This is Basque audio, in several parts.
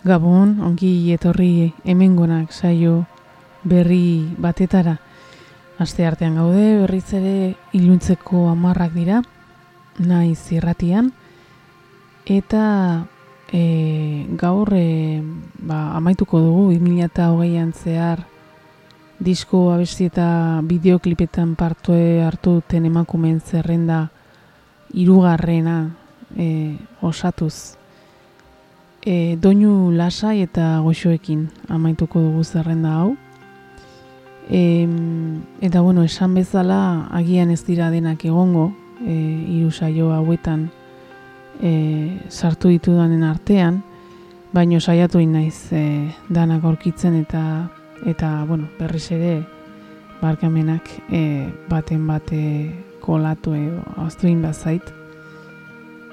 Gabon, ongi etorri hemengonak saio berri batetara. Aste artean gaude, berriz ere iluntzeko amarrak dira, naiz irratian, eta e, gaur e, ba, amaituko dugu 2008an zehar disko abesti eta bideoklipetan partue hartu duten emakumen zerrenda irugarrena e, osatuz e, doinu lasai eta goxoekin amaituko dugu zerrenda hau. E, eta bueno, esan bezala agian ez dira denak egongo, e, iru saio hauetan e, sartu ditudanen artean, baino saiatu naiz e, danak aurkitzen eta eta bueno, berriz ere barkamenak e, baten bate kolatu edo aztuin bazait.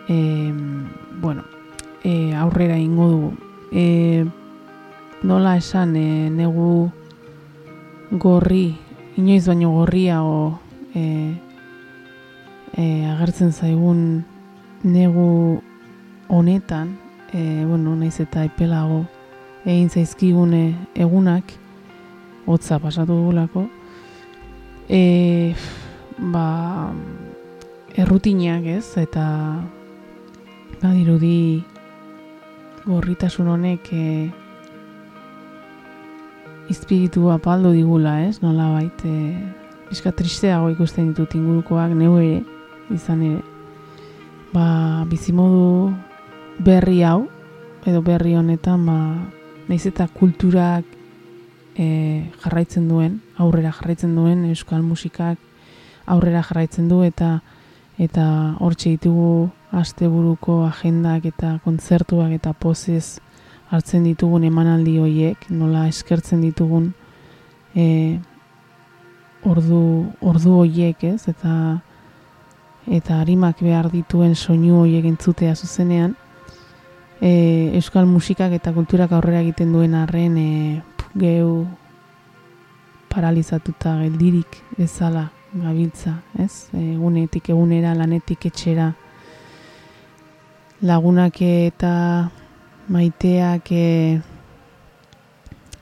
E, bueno, e, aurrera ingo dugu. E, nola esan e, negu gorri, inoiz baino gorria o e, e, agertzen zaigun negu honetan, e, bueno, naiz eta epelago egin zaizkigune egunak, hotza pasatu dugulako, e, ba, errutinak ez, eta badirudi gorritasun honek e, izpiritu apaldo digula, ez? Nola bait, e, bizka tristeago ikusten ditut ingurukoak neu ere, izan ere. Ba, bizimodu berri hau, edo berri honetan, ba, nahiz eta kulturak e, jarraitzen duen, aurrera jarraitzen duen, euskal musikak aurrera jarraitzen du, eta eta hortxe ditugu asteburuko agendak eta kontzertuak eta pozez hartzen ditugun emanaldi hoiek, nola eskertzen ditugun e, ordu, ordu hoiek, ez? Eta eta harimak behar dituen soinu hoiek entzutea zuzenean, e, euskal musikak eta kulturak aurrera egiten duen arren e, geu paralizatuta geldirik ezala gabiltza, ez? Egunetik egunera, lanetik etxera, lagunak eta maiteak e,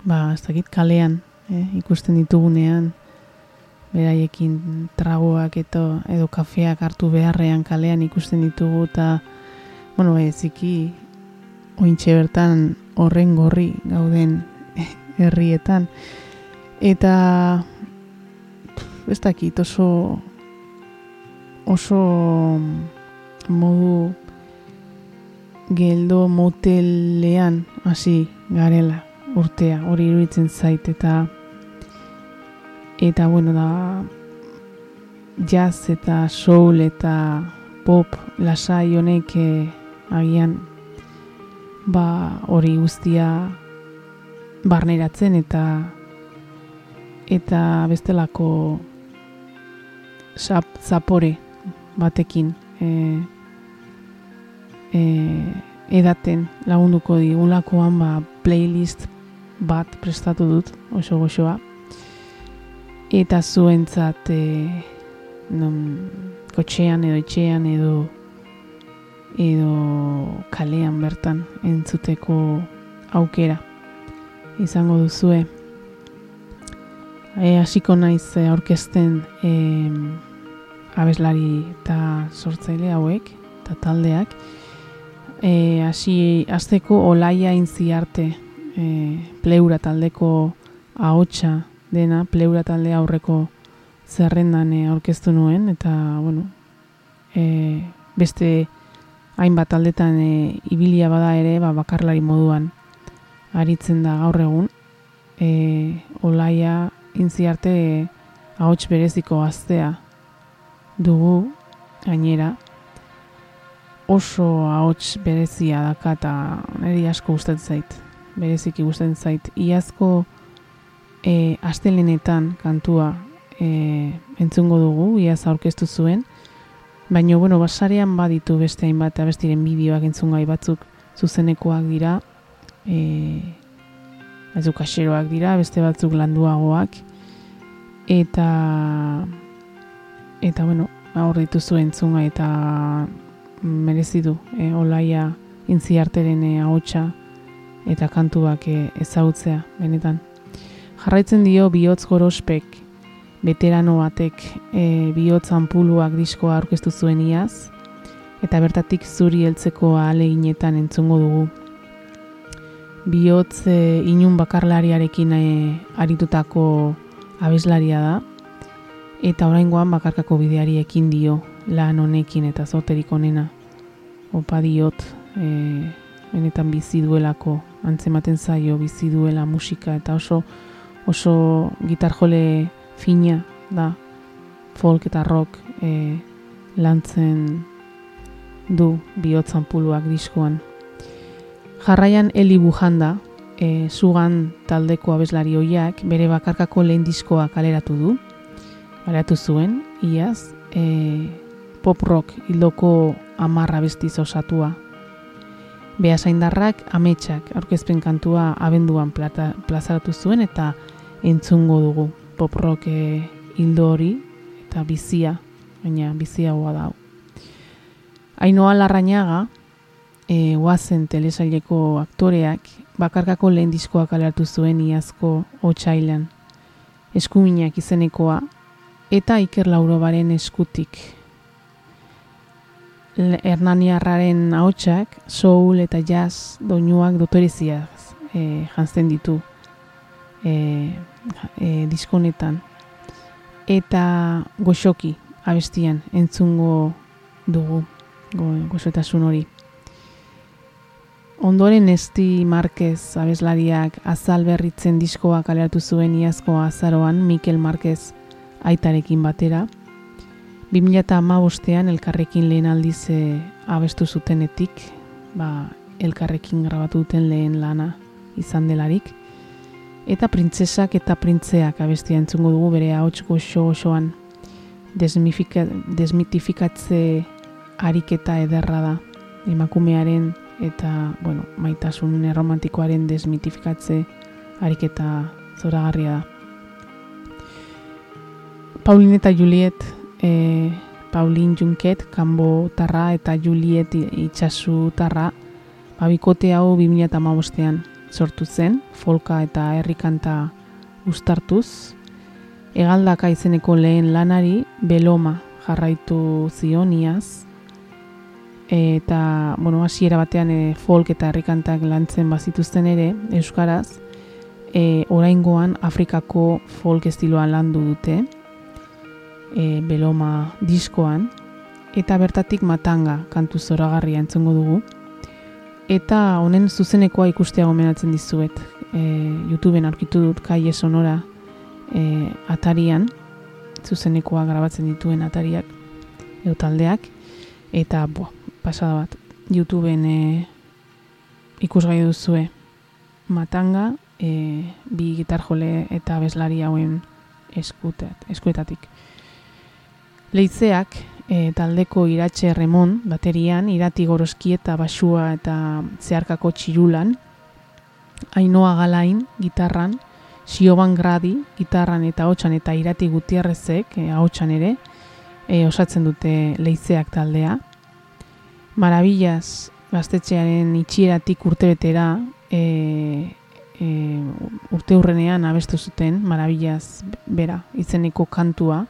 ba, ez dakit kalean e, ikusten ditugunean beraiekin tragoak eto, edo kafeak hartu beharrean kalean ikusten ditugu eta bueno, eziki ointxe bertan horren gorri gauden herrietan. Eta ez dakit oso oso modu geldo motelean hasi garela urtea. Hori iruditzen zait eta eta bueno da jazz eta soul eta pop lasai honek eh, agian ba hori guztia barneratzen eta eta bestelako sap, zapore batekin eh, e, edaten lagunduko digulakoan ba, playlist bat prestatu dut oso goxoa eta zuentzat e, non, kotxean edo etxean edo edo kalean bertan entzuteko aukera izango duzue. E, hasiko naiz aurkezten e, abeslari eta sortzaile hauek eta taldeak e, hasi azteko olaia intzi arte e, pleura taldeko ahotsa dena pleura talde aurreko zerrendan e, aurkeztu nuen eta bueno e, beste hainbat taldetan e, ibilia bada ere ba, bakarlari moduan aritzen da gaur egun. E, olaia intzi arte e, ahots bereziko gaztea dugu gainera oso ahots berezia daka eta niri asko gustatzen zait. Bereziki gustatzen zait. Iazko e, astelenetan kantua e, entzungo dugu, iaz aurkeztu zuen. Baina, bueno, basarean baditu beste hainbat abestiren bideoak entzungai batzuk zuzenekoak dira. E, batzuk aseroak dira, beste batzuk landuagoak. Eta, eta bueno, hor dituzu entzunga eta merezi du e, olaia intziarteren e, ahotsa eta kantuak e, ezagutzea, benetan. Jarraitzen dio bihotz gorospek, veterano batek e, bihotz anpuluak diskoa aurkeztu zuen iaz, eta bertatik zuri heltzeko ahaleginetan entzungo dugu. Bihotz e, inun bakarlariarekin e, aritutako abeslaria da, eta oraingoan bakarkako bideari ekin dio lan honekin eta zoterik onena. Opa diot, e, benetan bizi duelako, antzematen zaio bizi duela musika eta oso oso gitarjole fina da. Folk eta rock e, lantzen du bihotzan puluak diskoan. Jarraian Eli Bujanda, e, sugan taldeko abeslari hoiak, bere bakarkako lehen diskoa kaleratu du, kaleratu zuen, iaz, e, pop rock hildoko amarra bestiz osatua. Beasaindarrak ametsak aurkezpen kantua abenduan plata, plazaratu zuen eta entzungo dugu pop rock hildo hori eta bizia, baina bizia hoa da. Ainoa Larrañaga, e, oazen telesaileko aktoreak, bakarkako lehen diskoak alertu zuen iazko otxailan. Eskuminak izenekoa, eta Iker Laurobaren eskutik. Hernaniarraren ahotsak soul eta jazz doinuak dotoreziaz e, jantzen ditu e, e, diskonetan. Eta goxoki abestian entzungo dugu go, gozotasun hori. Ondoren Esti Marquez abeslariak azal berritzen diskoa kaleratu zuen iazko azaroan Mikel Marquez aitarekin batera. 2008an elkarrekin lehen aldiz e, abestu zutenetik, ba, elkarrekin grabatu duten lehen lana izan delarik. Eta printzesak eta printzeak abestia entzungo dugu bere ahots goxo osoan desmitifikatze ariketa ederra da emakumearen eta bueno, maitasun erromantikoaren desmitifikatze ariketa zoragarria da. Pauline eta Juliet, e, Pauline Junket, Kambo Tarra eta Juliet Itxasu Tarra, babikote hau 2008an sortu zen, folka eta herrikanta ustartuz, egaldaka izeneko lehen lanari beloma jarraitu zioniaz, eta bueno, hasiera batean e, folk eta herrikantak lantzen bazituzten ere euskaraz e, oraingoan Afrikako folk estiloa landu dute e, Beloma diskoan eta bertatik matanga kantu zoragarria entzungo dugu. Eta honen zuzenekoa ikustea gomenatzen dizuet. E, YouTubeen aurkitu dut kaie sonora e, atarian. Zuzenekoa grabatzen dituen atariak edo taldeak. Eta bo, pasada bat. YouTubeen e, ikusgai duzue matanga e, bi gitar jole eta bezlari hauen eskutet, eskuetatik. Leitzeak e, taldeko iratxe remon baterian, irati goroski eta basua eta zeharkako txirulan, ainoa galain gitarran, sioban gradi gitarran eta hotxan eta irati gutierrezek e, hotxan ere, e, osatzen dute leitzeak taldea. Marabillas gaztetxearen itxieratik urte betera e, e, urte hurrenean abestu zuten Marabillas bera izeneko kantua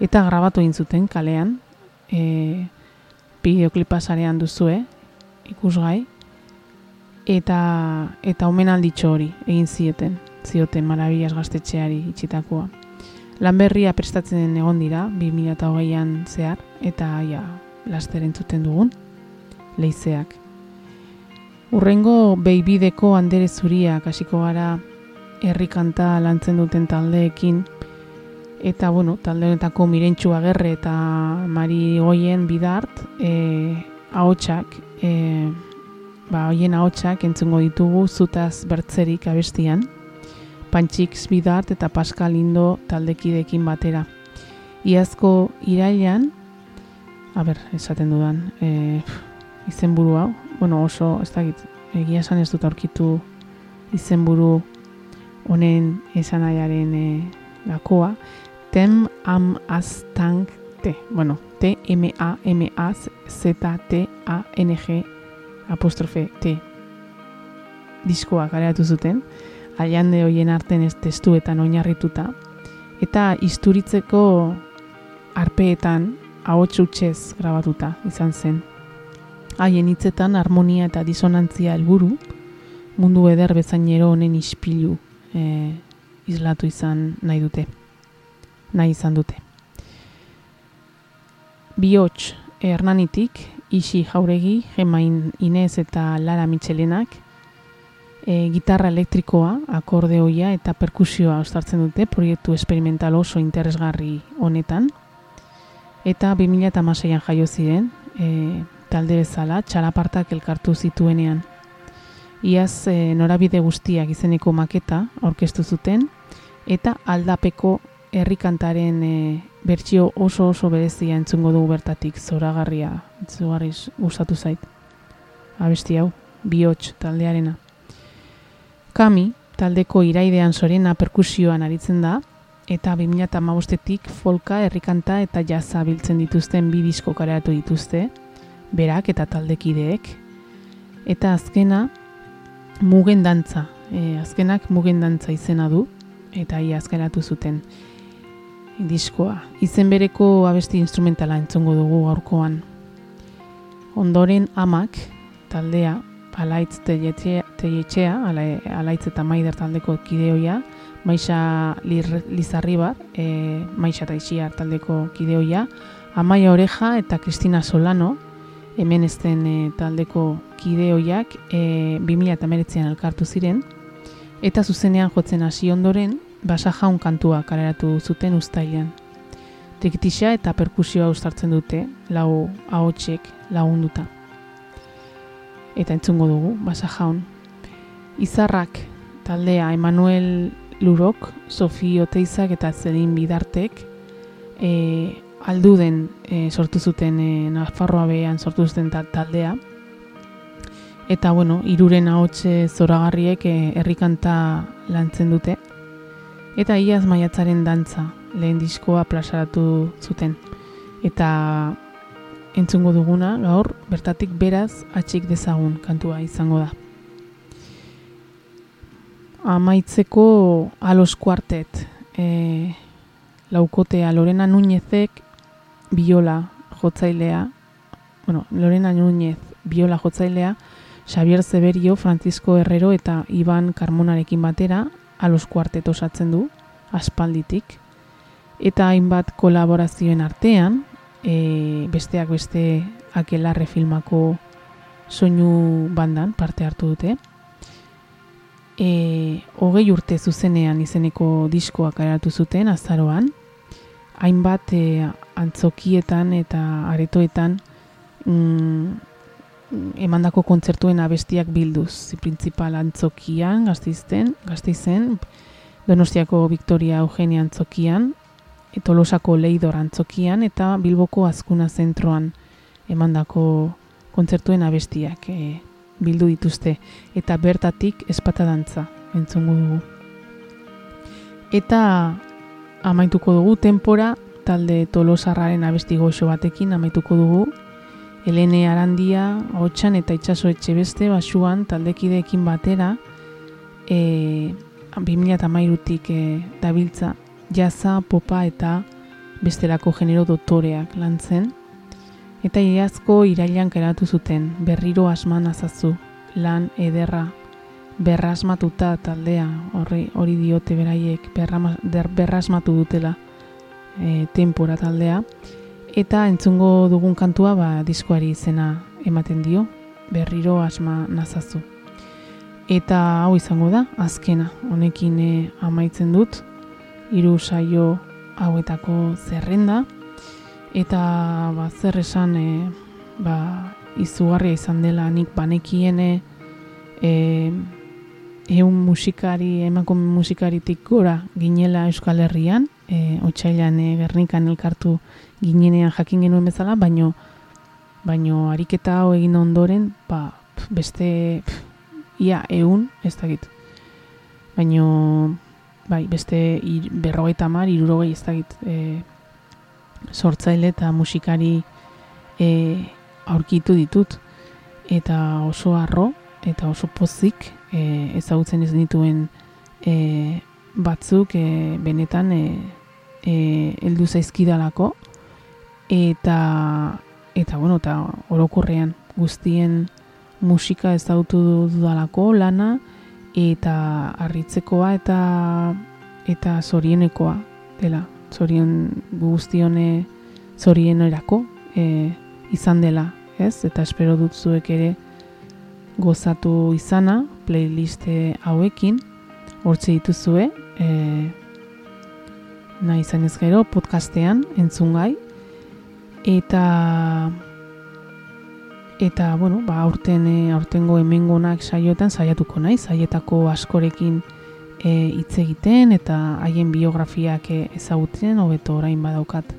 eta grabatu egin zuten kalean. E, bideoklipa sarean duzue ikusgai. Eta eta omenalditxo hori egin zieten zioten Marabillas gaztetxeari itxitakoa. Lanberria prestatzen egon dira 2008an zehar eta ja laster entzuten dugun leizeak. Urrengo beibideko handere zuriak hasiko gara herrikanta lantzen duten taldeekin eta bueno, talde honetako Mirentxu Agerre eta Mari Goien Bidart eh ahotsak eh ba hoien ahotsak entzungo ditugu zutaz bertzerik abestian. Pantxix Bidart eta Pascal Indo taldekidekin batera. Iazko irailan, a ber, esaten dudan, eh izenburu hau, bueno, oso, ez da egia esan ez dut aurkitu izenburu honen esanaiaren e, gakoa, tem am az tank te, bueno, t m a m a z t a n g apostrofe t. diskoa kareatu zuten, aiande hoien arten ez testuetan oinarrituta, eta isturitzeko arpeetan ahots utxez grabatuta izan zen. Haien hitzetan harmonia eta disonantzia helburu mundu eder bezainero honen ispilu e, islatu izan nahi dute. Nahi izan dute. Biots Hernanitik, Isi Jauregi, Gemain Inez eta Lara Michelenak, e, gitarra elektrikoa, akordeoia eta perkusioa ostartzen dute proiektu esperimental oso interesgarri honetan. Eta 2006an jaio ziren, e, talde bezala, txalapartak elkartu zituenean. Iaz e, norabide guztiak izeneko maketa aurkeztu zuten, eta aldapeko herrikantaren e, bertsio oso oso berezia entzungo dugu bertatik, zoragarria, zugarriz gustatu zait. Abesti hau, bihotx taldearena. Kami, taldeko iraidean sorena perkusioan aritzen da, eta 2008-etik folka, herrikanta eta jaza biltzen dituzten bi disko kareatu dituzte, berak eta taldekideek. Eta azkena, mugen dantza, e, azkenak mugen dantza izena du, eta ia azkeratu zuten diskoa. Izen bereko abesti instrumentala entzongo dugu gaurkoan. Ondoren amak, taldea, alaitz teietxea, alaitz eta maider taldeko kideoia, Maixa Lizarribar, e, Maixa eta taldeko kideoia, Amaia Oreja eta Kristina Solano, hemen ezten e, taldeko kideoiak, e, 2000 eta meretzean elkartu ziren, eta zuzenean jotzen hasi ondoren, basa jaun kantua kareratu zuten ustailean. Trikitisa eta perkusioa ustartzen dute, lau ahotsek lagunduta. Eta entzungo dugu, basa jaun. Izarrak taldea Emanuel Lurok, Sofi Oteizak eta Zedin Bidartek e, alduden e, sortu zuten e, Nafarroa behan sortu zuten taldea. Eta, bueno, iruren ahotse zoragarriek e, herrikanta lantzen dute eta iaz maiatzaren dantza lehen diskoa plazaratu zuten. Eta entzungo duguna gaur bertatik beraz atxik dezagun kantua izango da. Amaitzeko alos kuartet e, laukotea Lorena Nuñezek biola jotzailea, bueno, Lorena Nuñez biola jotzailea, Xavier Zeberio, Francisco Herrero eta Iban Carmonarekin batera alos kuartet osatzen du, aspalditik, eta hainbat kolaborazioen artean, e, besteak beste akelarre filmako soinu bandan parte hartu dute, e, hogei urte zuzenean izeneko diskoak aratu zuten azaroan, hainbat e, antzokietan eta aretoetan mm, emandako kontzertuen abestiak bilduz. Zi principal antzokian, gazteizten, gazteizen, Donostiako Victoria Eugenia antzokian, etolosako Leidor antzokian, eta Bilboko Azkuna zentroan emandako kontzertuen abestiak e, bildu dituzte. Eta bertatik espata dantza, entzungu dugu. Eta amaituko dugu, tempora, talde tolosarraren abesti goxo batekin amaituko dugu, Elene Arandia, Otxan eta Itxaso etxe beste, basuan taldekideekin batera, e, 2008-tik e, dabiltza, jaza, popa eta bestelako genero dotoreak lantzen. Eta iazko irailan keratu zuten, berriro asman azazu, lan ederra, berrasmatuta taldea, hori, hori diote beraiek, berrasmatu dutela e, tempora taldea eta entzungo dugun kantua ba, diskoari izena ematen dio, berriro asma nazazu. Eta hau izango da, azkena, honekin eh, amaitzen dut, hiru saio hauetako zerrenda, eta ba, zer esan e, ba, izugarria izan dela nik banekiene e, eun musikari, emako musikaritik gora ginela Euskal Herrian, e, otxailan e, gernikan elkartu ginenean jakin genuen bezala, baino baino ariketa hau egin ondoren, ba, beste ia eun, ez dakit. Baino bai, beste ir, berrogeita mar, irurogei ez dakit e, sortzaile eta musikari e, aurkitu ditut. Eta oso arro, eta oso pozik e, ezagutzen ez dituen e, batzuk e, benetan e, e, eldu zaizkidalako eta eta bueno, eta orokorrean guztien musika ezagutu dudalako lana eta harritzekoa eta eta zorienekoa dela. Zorion guztione zorienerako e, izan dela ez? Eta espero dut zuek ere gozatu izana playliste hauekin. Hortze dituzue e, nahi izan ez gero podcastean entzungai eta eta bueno ba aurten e, aurtengo hemengonak saioetan saiatuko naiz saietako askorekin e, hitz egiten eta haien biografiak e, ezagutzen hobeto orain badaukat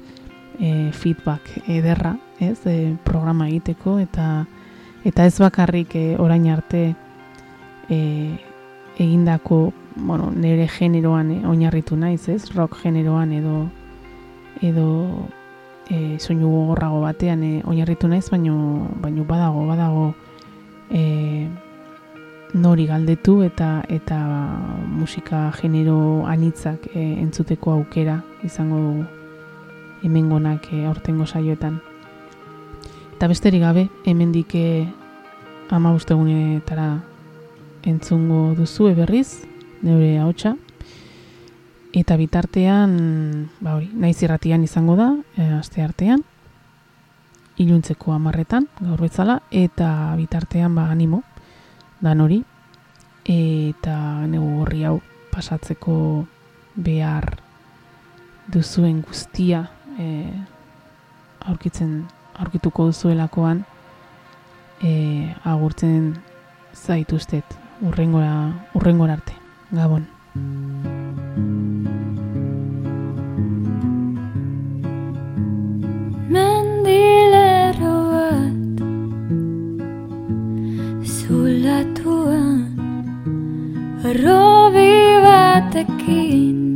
e, feedback ederra ez e, programa egiteko eta eta ez bakarrik e, orain arte e, egindako bueno, nire generoan e, oinarritu naiz ez rock generoan edo edo e, soinu gogorrago batean e, oinarritu naiz baino baino badago badago e, nori galdetu eta eta musika genero anitzak e, entzuteko aukera izango dugu hemengonak e, aurtengo saioetan. Eta besterik gabe, hemendik e, ama ustegunetara entzungo duzu berriz, neure ahotsa. Eta bitartean, ba hori, naiz irratian izango da, e, aste artean, iluntzeko amarretan, gaur betzala, eta bitartean, ba, animo, dan hori eta negu horri hau pasatzeko behar duzuen guztia e, aurkitzen aurkituko duzuelakoan e, agurtzen zaituztet urrengora, urrengora arte. Gabon. Robi batekin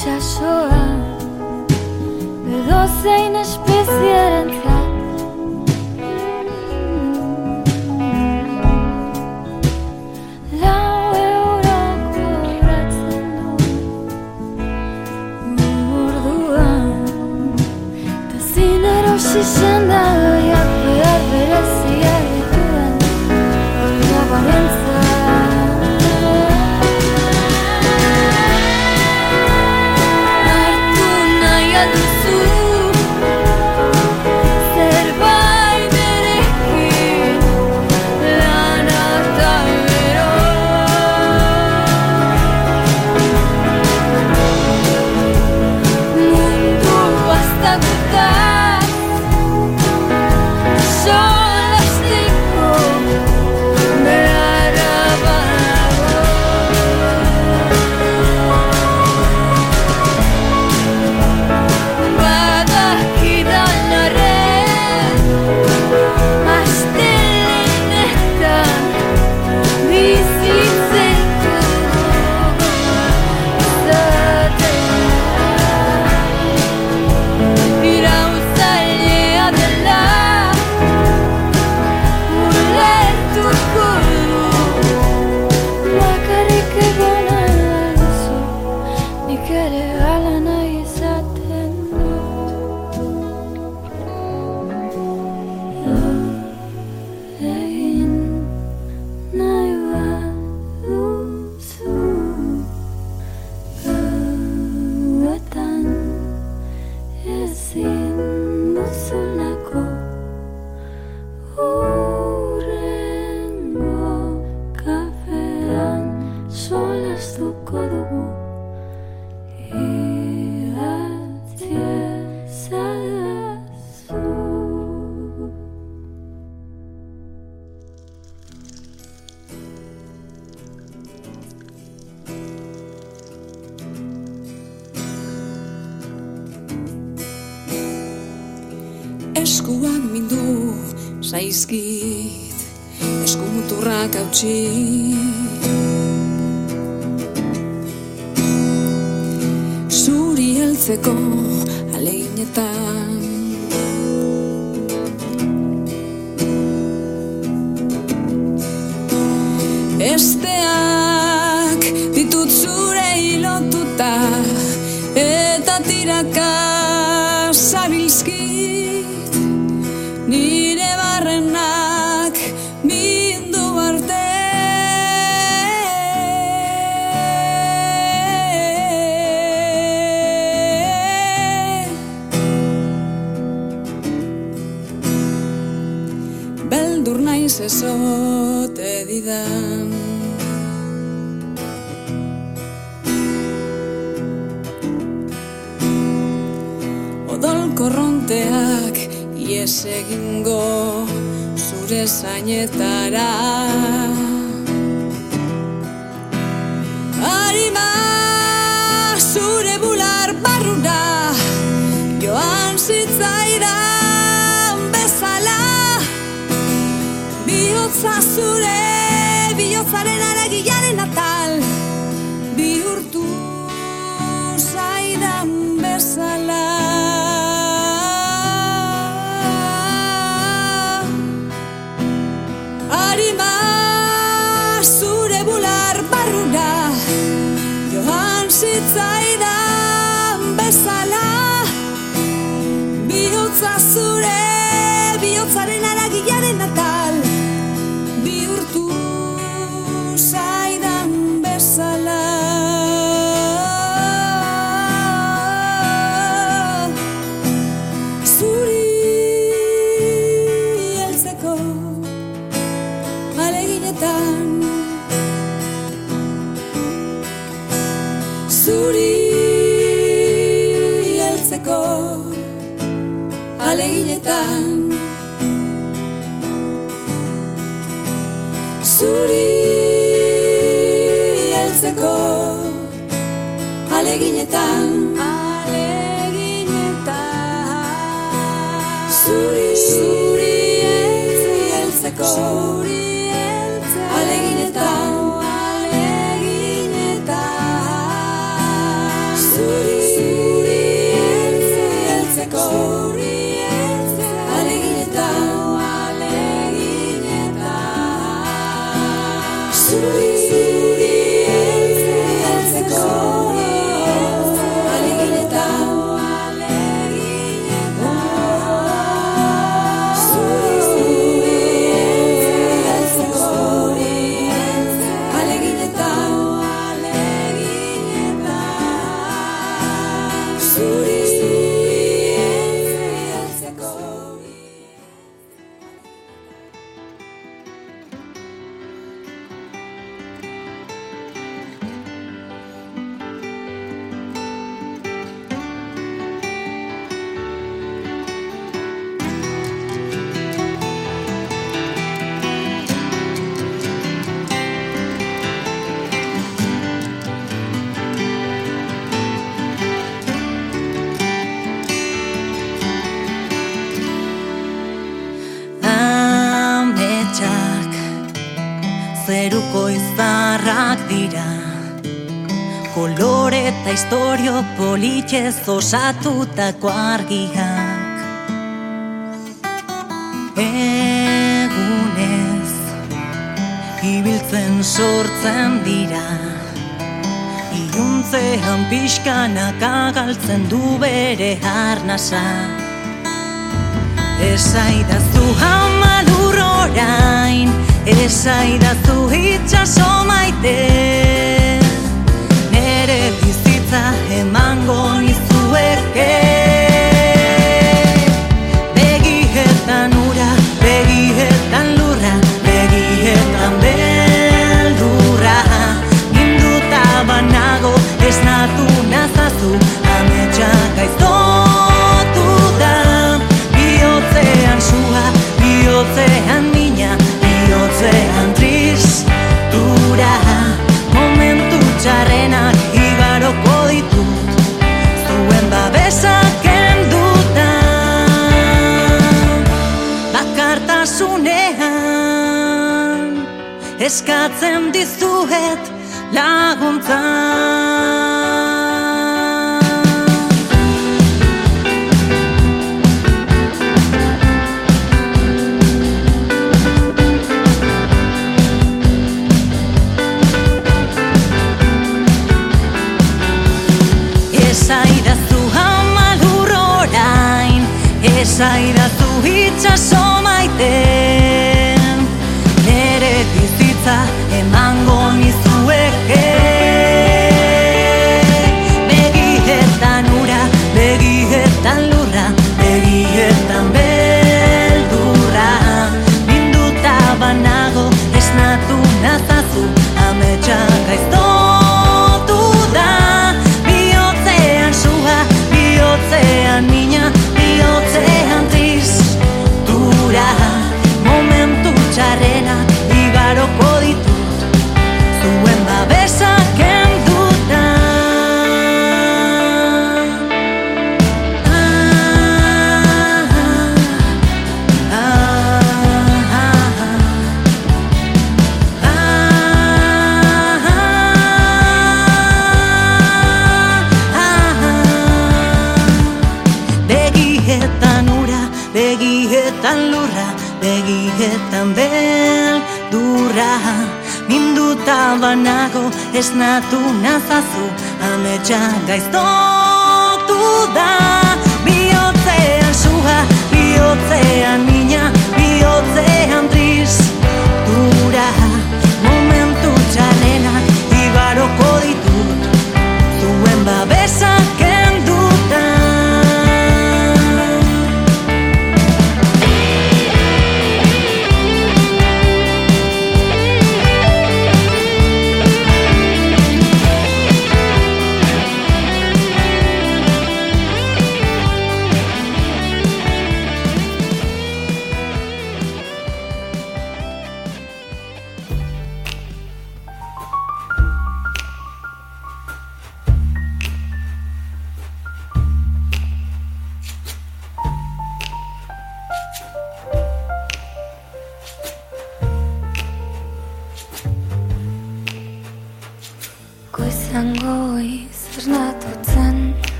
itxasoa. Edo zein eskuan mindu saizkit eskumuturrak hautsi. Zuri heltzeko aleinetan politez osatutako argiak. Egunez ibiltzen sortzen dira. Iuntzean pixkanak agaltzen du bere harnasa Esaidazu hamal urorain Esaidazu itxaso maite. Nere emango nizueke eskatzen dizuet laguntza. Esaidazu amalur orain Esaidazu itxaso maiten begietan beldurra Minduta banago esnatu nazazu, ametsa gaiztotu da. Bihotzean sua, bihotzean mina, bihotzean tristura Momentu txalenak igaroko ditut Zuen babesa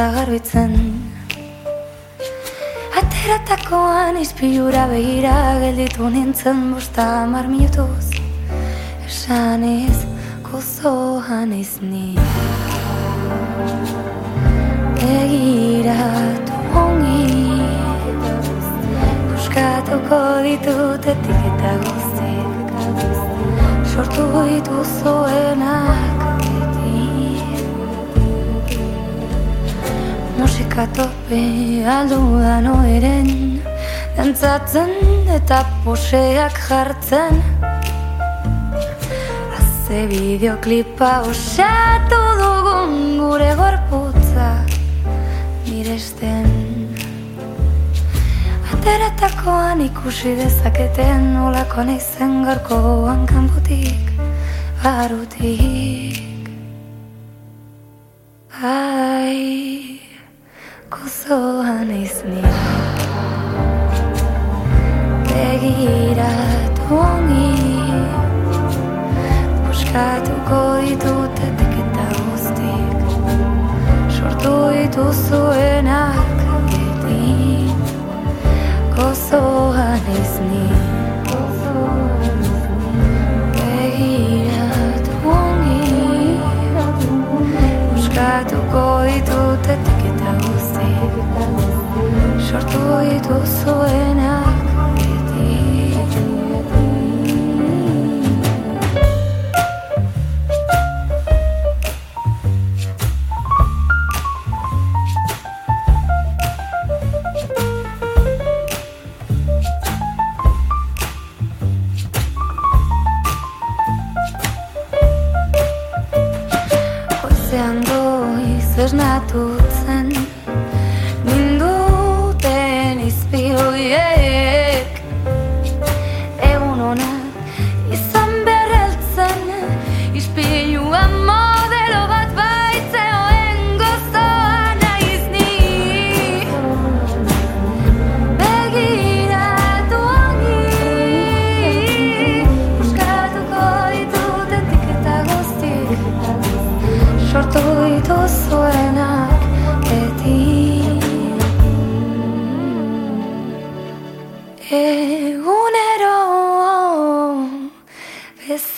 korbutza garbitzen Ateratakoan izpilura begira gelditu nintzen bosta hamar minutuz. Esan ez, gozoan ez ni. Begiratu ongi. Buskatuko ditut etiketa guztiak. Sortu dituzuenak. beti Musika tope aldu da noeren Dantzatzen eta poseak jartzen. Haze bideoklipa osatu dugun gure gorputza Miresten Ateratakoan ikusi dezaketen Olako naizen gaurkoan kanpotik Barutik Ai, gozoan naiz ni Begiratu ongi Buskatuko ditut etiketa guztik Sortu dituzuenak beti Gozoan naiz ni Begiratu ongi Buskatuko ditut Sortu dituzuenak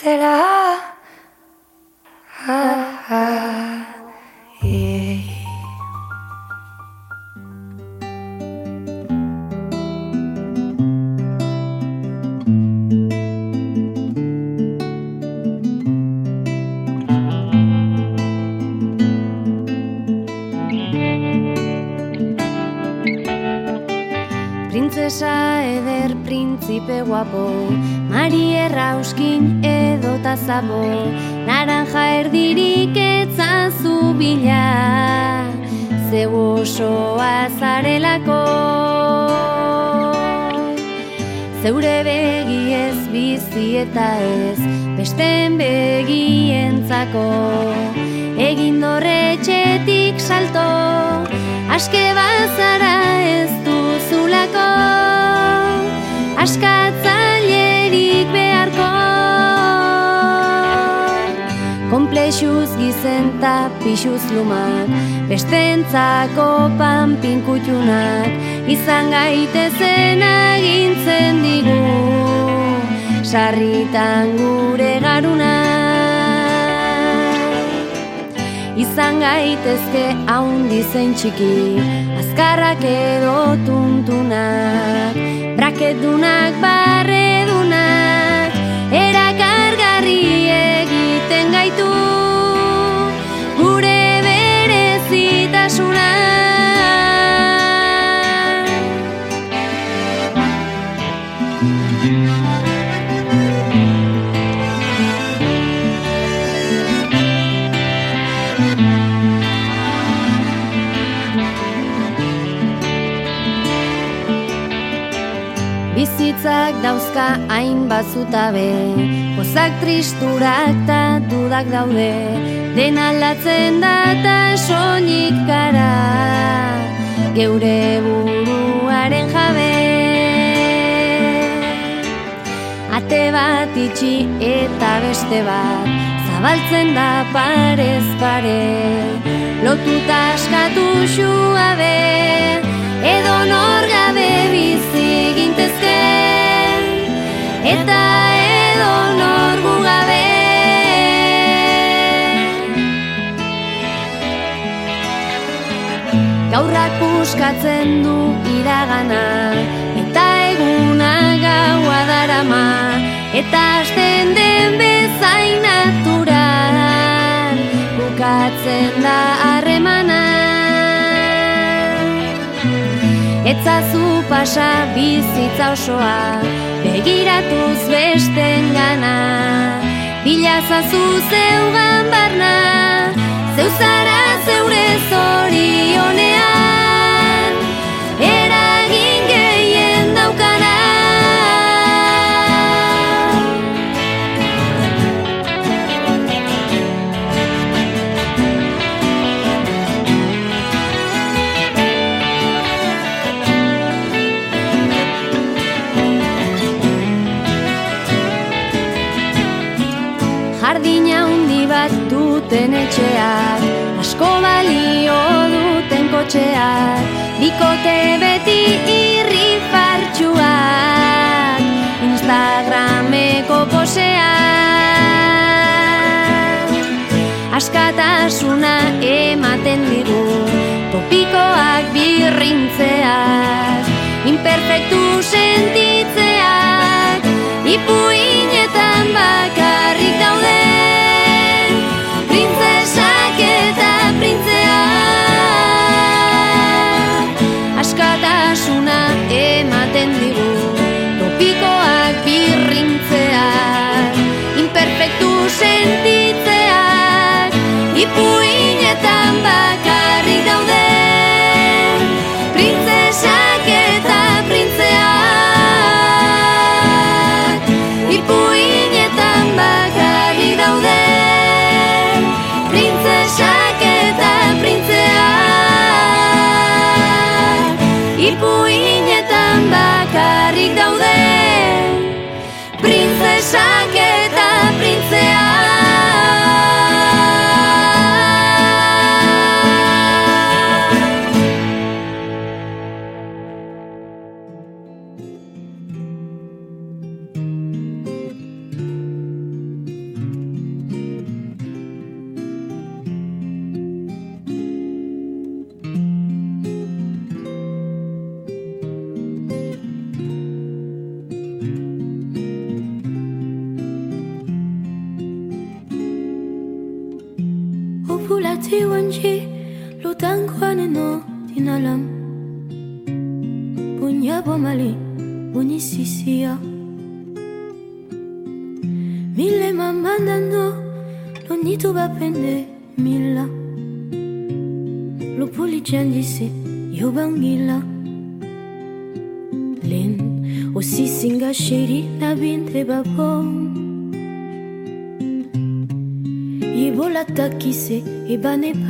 ah, ah, yeah. Printzesa eder printzipe guapo Mari errauskin edo tazabo Naranja erdirik etzazu bila. Zeu osoa zarelako Zeure begi ez bizi eta ez Besten begientzako. Egin dorretxetik salto Aske bazara ez duzulako. Askatzailerik Komplexuz gizenta pixuz lumak. Bestentzako panpinkutxunak Izan gaitezen agintzen digu. Sarritan gure garunak Izan gaitezke haundi zein txiki. Azkarrak edo tuntunak Brakedunak, barredunak Erakargarri egiten gaitu berezitasuna Bizitzak dauzka hain bazutabe Pozak tristurak ta dudak daude Dena aldatzen da ta soilik gara Geure buruaren jabe. Ate bat itxi eta beste bat Zabaltzen da parez pare. Lotuta askatu xuabe Edo nor gabe bizi gintezke. Eta Gaurrak puskatzen du iragana Eta eguna gaua darama Eta hasten den bezain natural Bukatzen da harremana. Etzazu pasa bizitza osoa Begiratuz besten gana Bilazazu zeugan barna Zeuzara zeure zorionean Eragin duten etxeak Asko balio duten kotxeak Bikote beti irri fartxuak Instagrameko poseak Askatasuna ematen digu Topikoak birrintzeak Imperfektu sentitzeak Ipuinetan bakarrik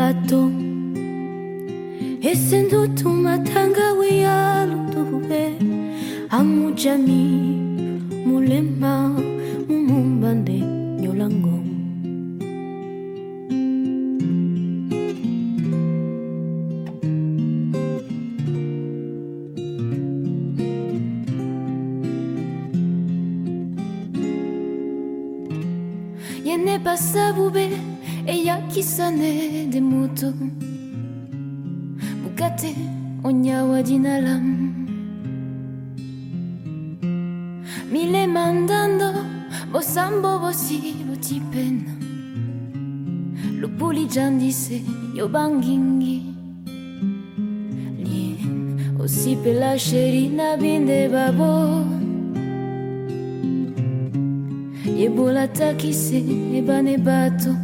esendo Esse nuto matanga wialo tuwe amujami. Mille mandando, bosambo bosi botipen. Lupuli jandise yo Li Lien osipela sherina binde babo. Yebola takise ebane bato.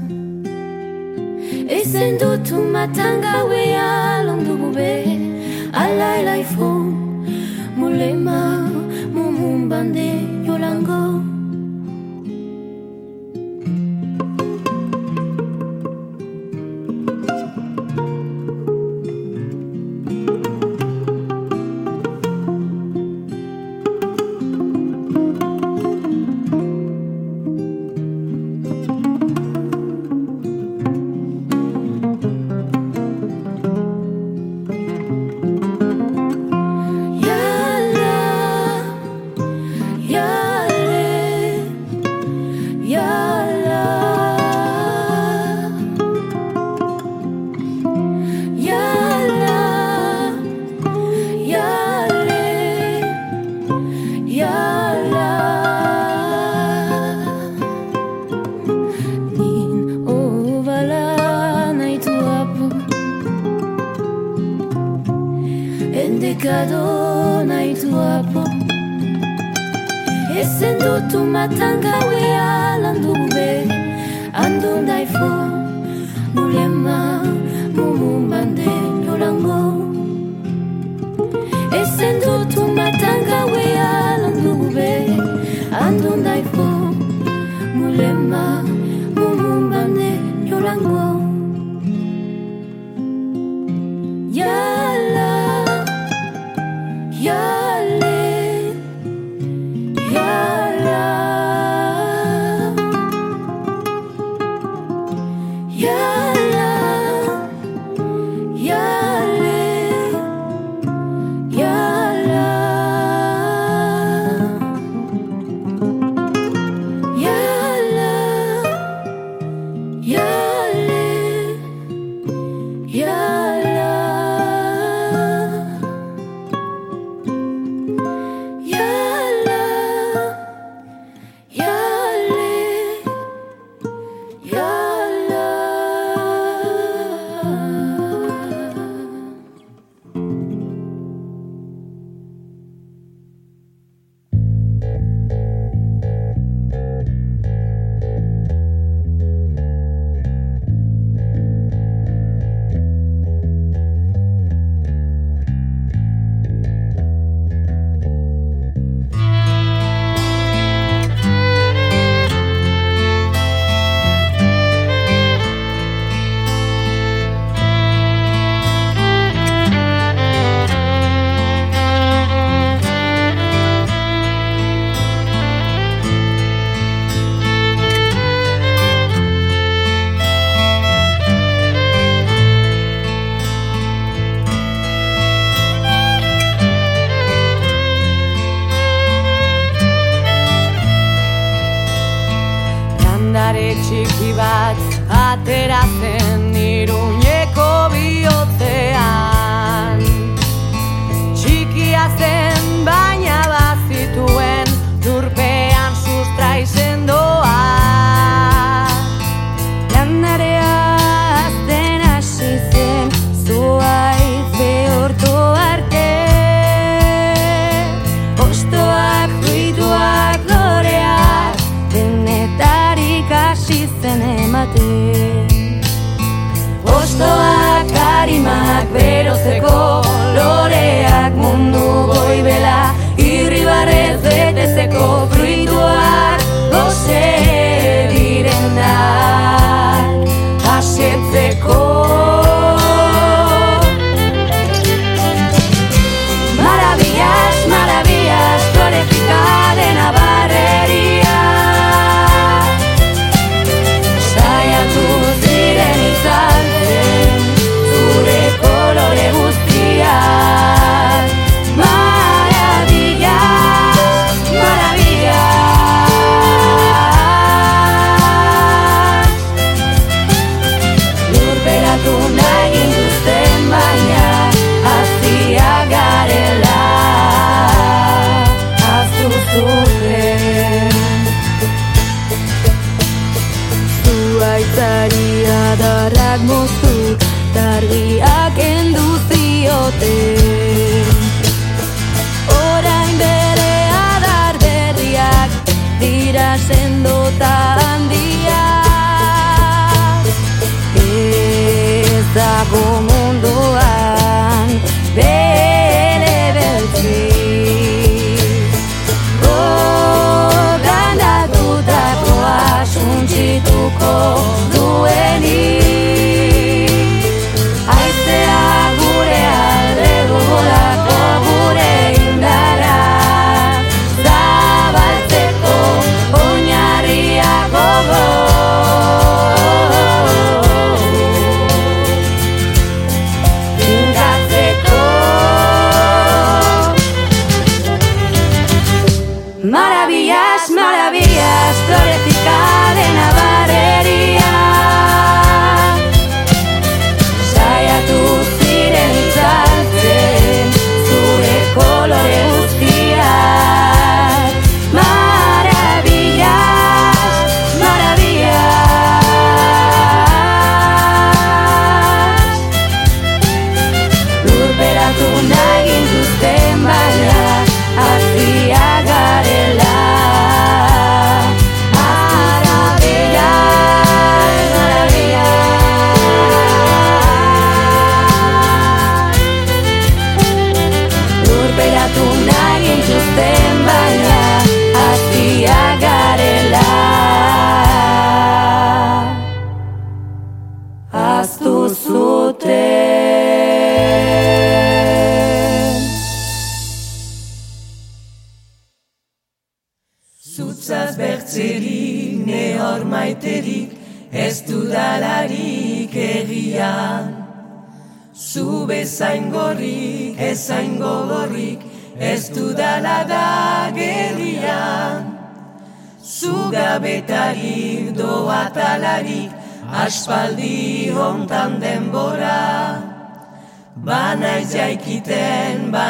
Esendo tu matanga we alondubube. Alaila ifo mulema. bandido yo lango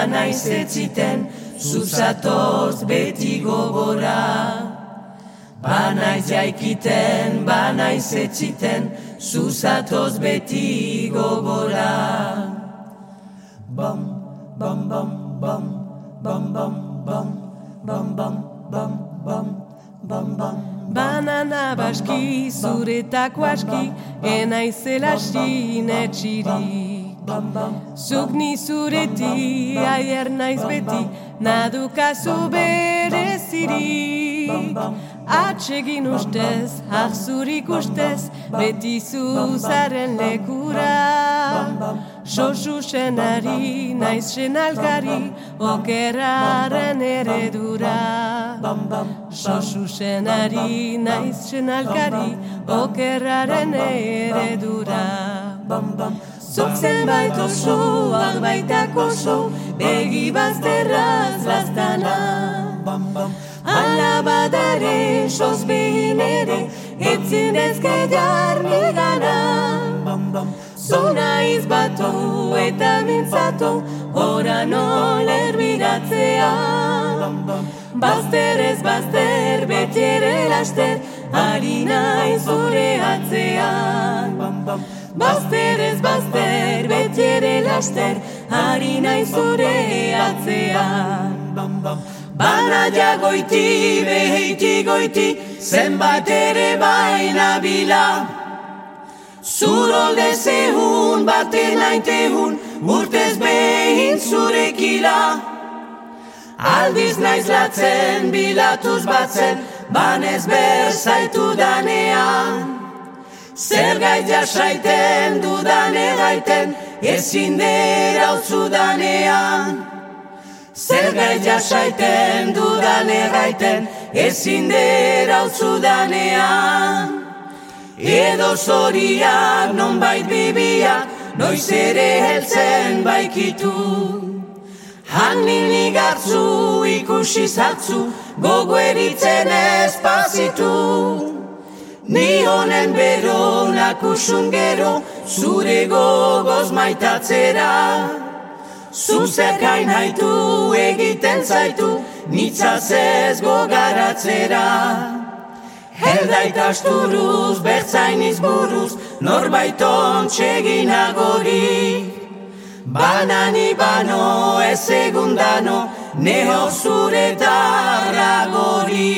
banaiz etziten, zuzatoz beti gogora. Banaiz jaikiten, banaiz etziten, zuzatoz beti gogora. Bam, bam, bam, bam, bam, bam, bam, bam, bam, bam, bam, bam, bam. Banana baski, zuretako aski, enaizela sinetxiri. Zuk ni zureti, aier naiz beti, nadukazu bereziri. Atsegin ustez, ahzurik ustez, beti zuzaren lekura. Sosu senari, naiz senalkari, okerraren eredura. Sosu senari, naiz senalkari, okerraren eredura. Zuk zenbait oso, arbaitak oso, begi bazterraz lastana. Ala badare, sos behin ere, etzin ezke jarri gana. Zona izbatu eta mintzatu, ora noler biratzea. Bazter ez bazter, beti ere laster, ari nahi zure atzean. Bazter ez bazter, beti ere laster, ari nahi zure atzean. Bana jagoiti, beheiti goiti, zenbat ere baina bila. Zurolde zehun, baten aitehun, urtez behin zurekila Aldiz naiz latzen, bilatuz batzen, banez berzaitu danean Zer gait jasaiten dudan egaiten, ezin dira utzu danean. Zer gait jasaiten dudan egaiten, ezin dira utzu danean. Edo zoriak non bait bibiak, noiz ere heltzen baikitu. Hanin igartzu ikusi zatzu, gogo eritzen espazitu Ni honen bero nakusun gero, zure gogoz maitatzera Zuzerkain haitu egiten zaitu, nitzaz ez gogaratzera Helda ikasturuz, bertzain izburuz, norbait ontxegin agori. Banani bano, ez egundano, neho zure tarragori.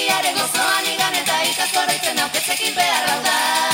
Eguzkiaren gozoan igan eta petzekin behar hau da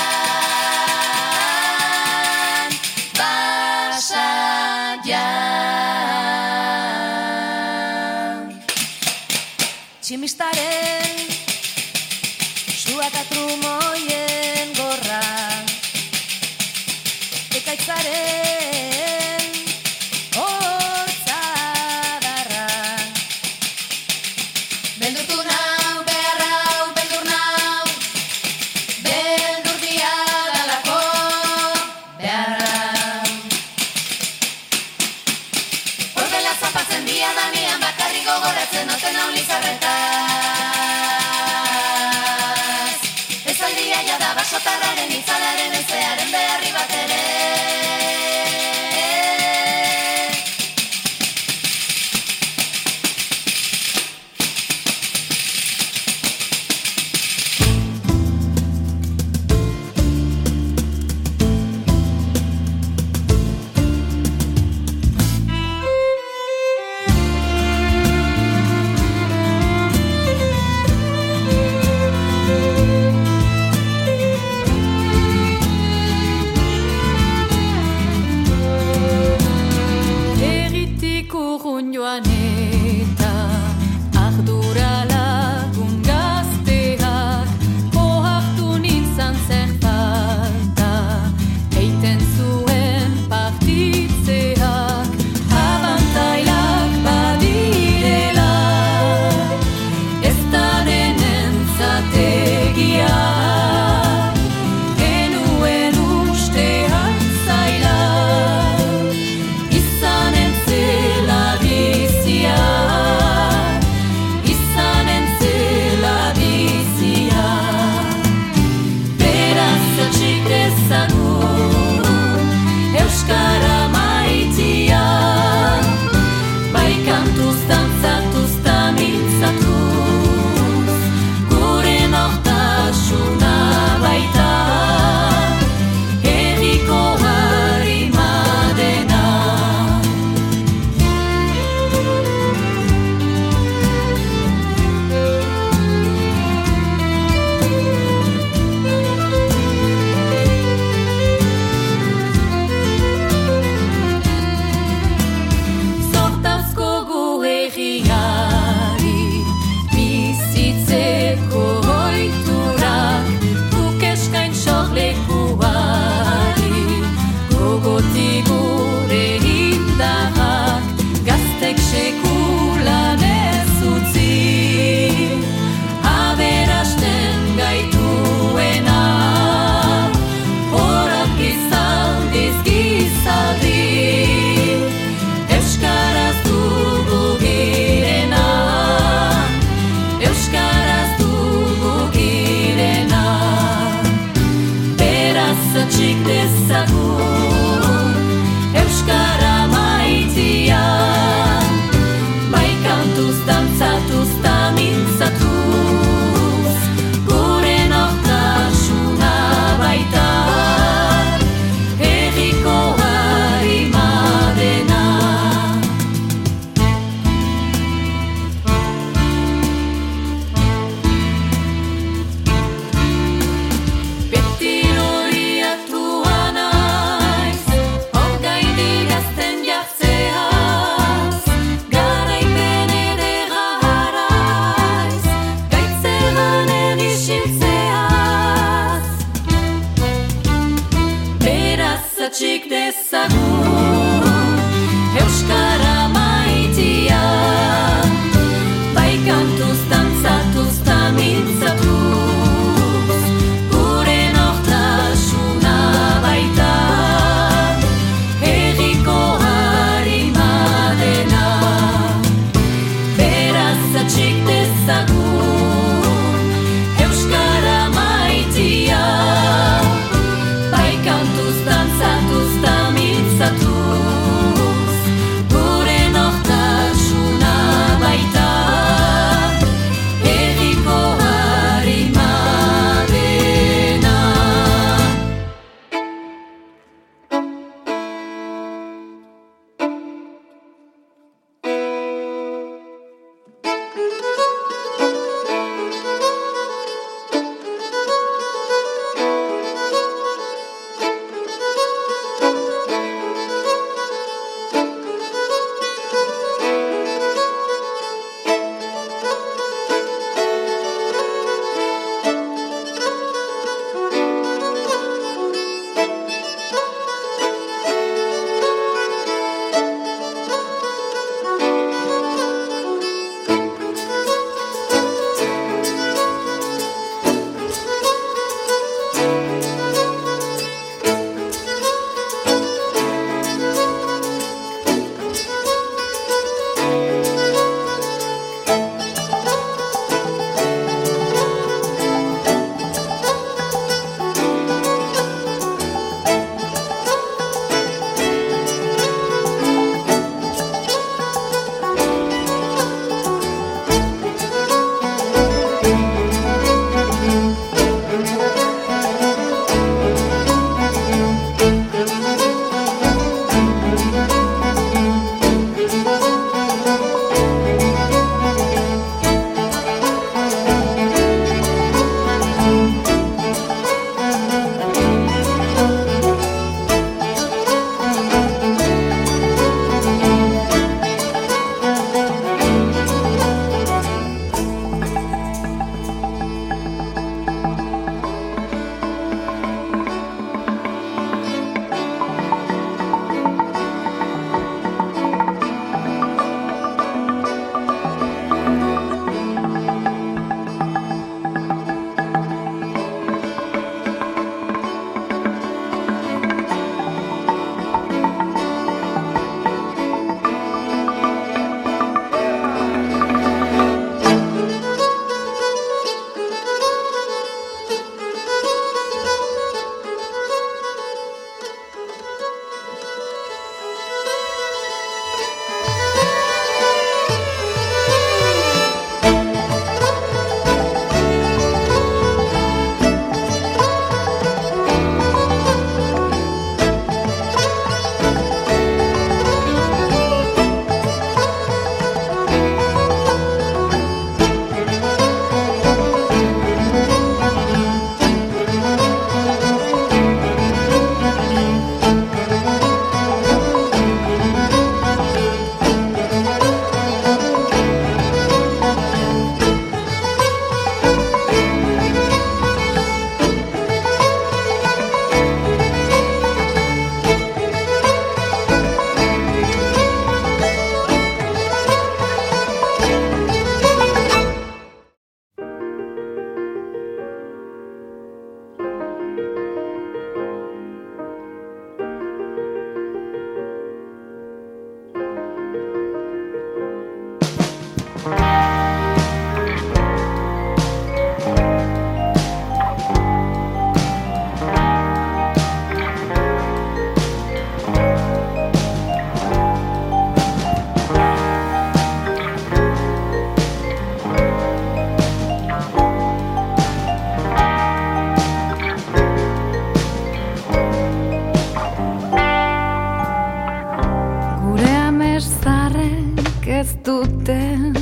Amesarrek ez dute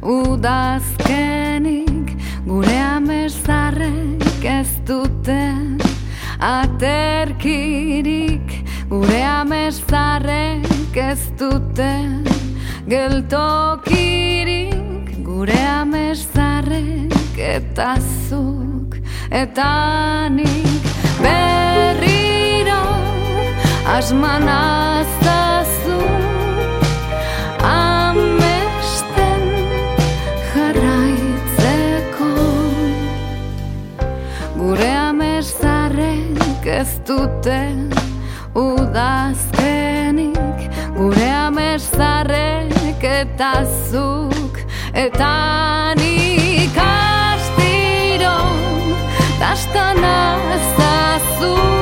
udazkenik Gure amesarrek ez dute aterkirik. Gure amesarrek ez dute geltokirik. Gure amesarrek eta zuk eta nik berriro asman dute udazkenik gure amesarrek eta zuk eta nik astiro dastan azazu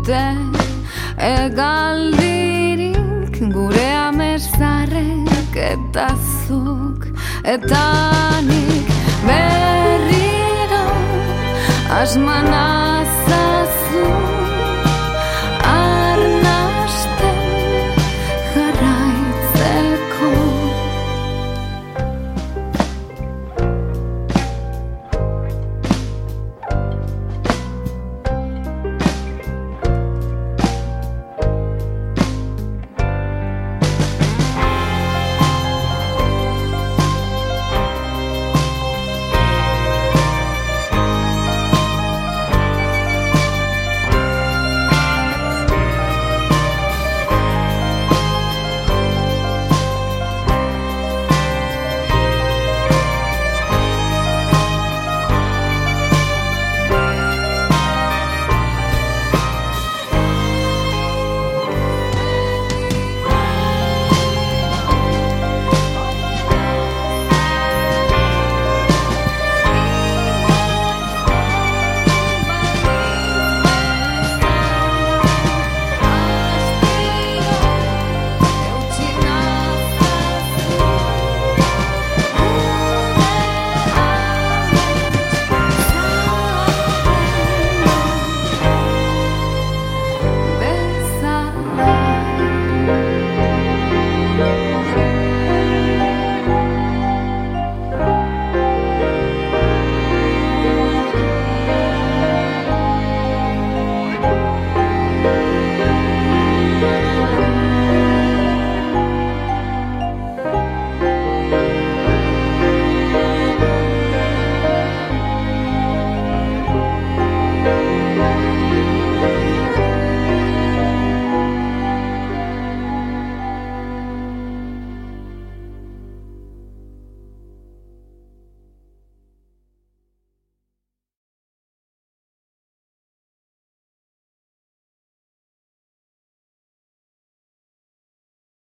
dute egaldirik Gure amesarrek eta zuk eta nik berriro asman azazu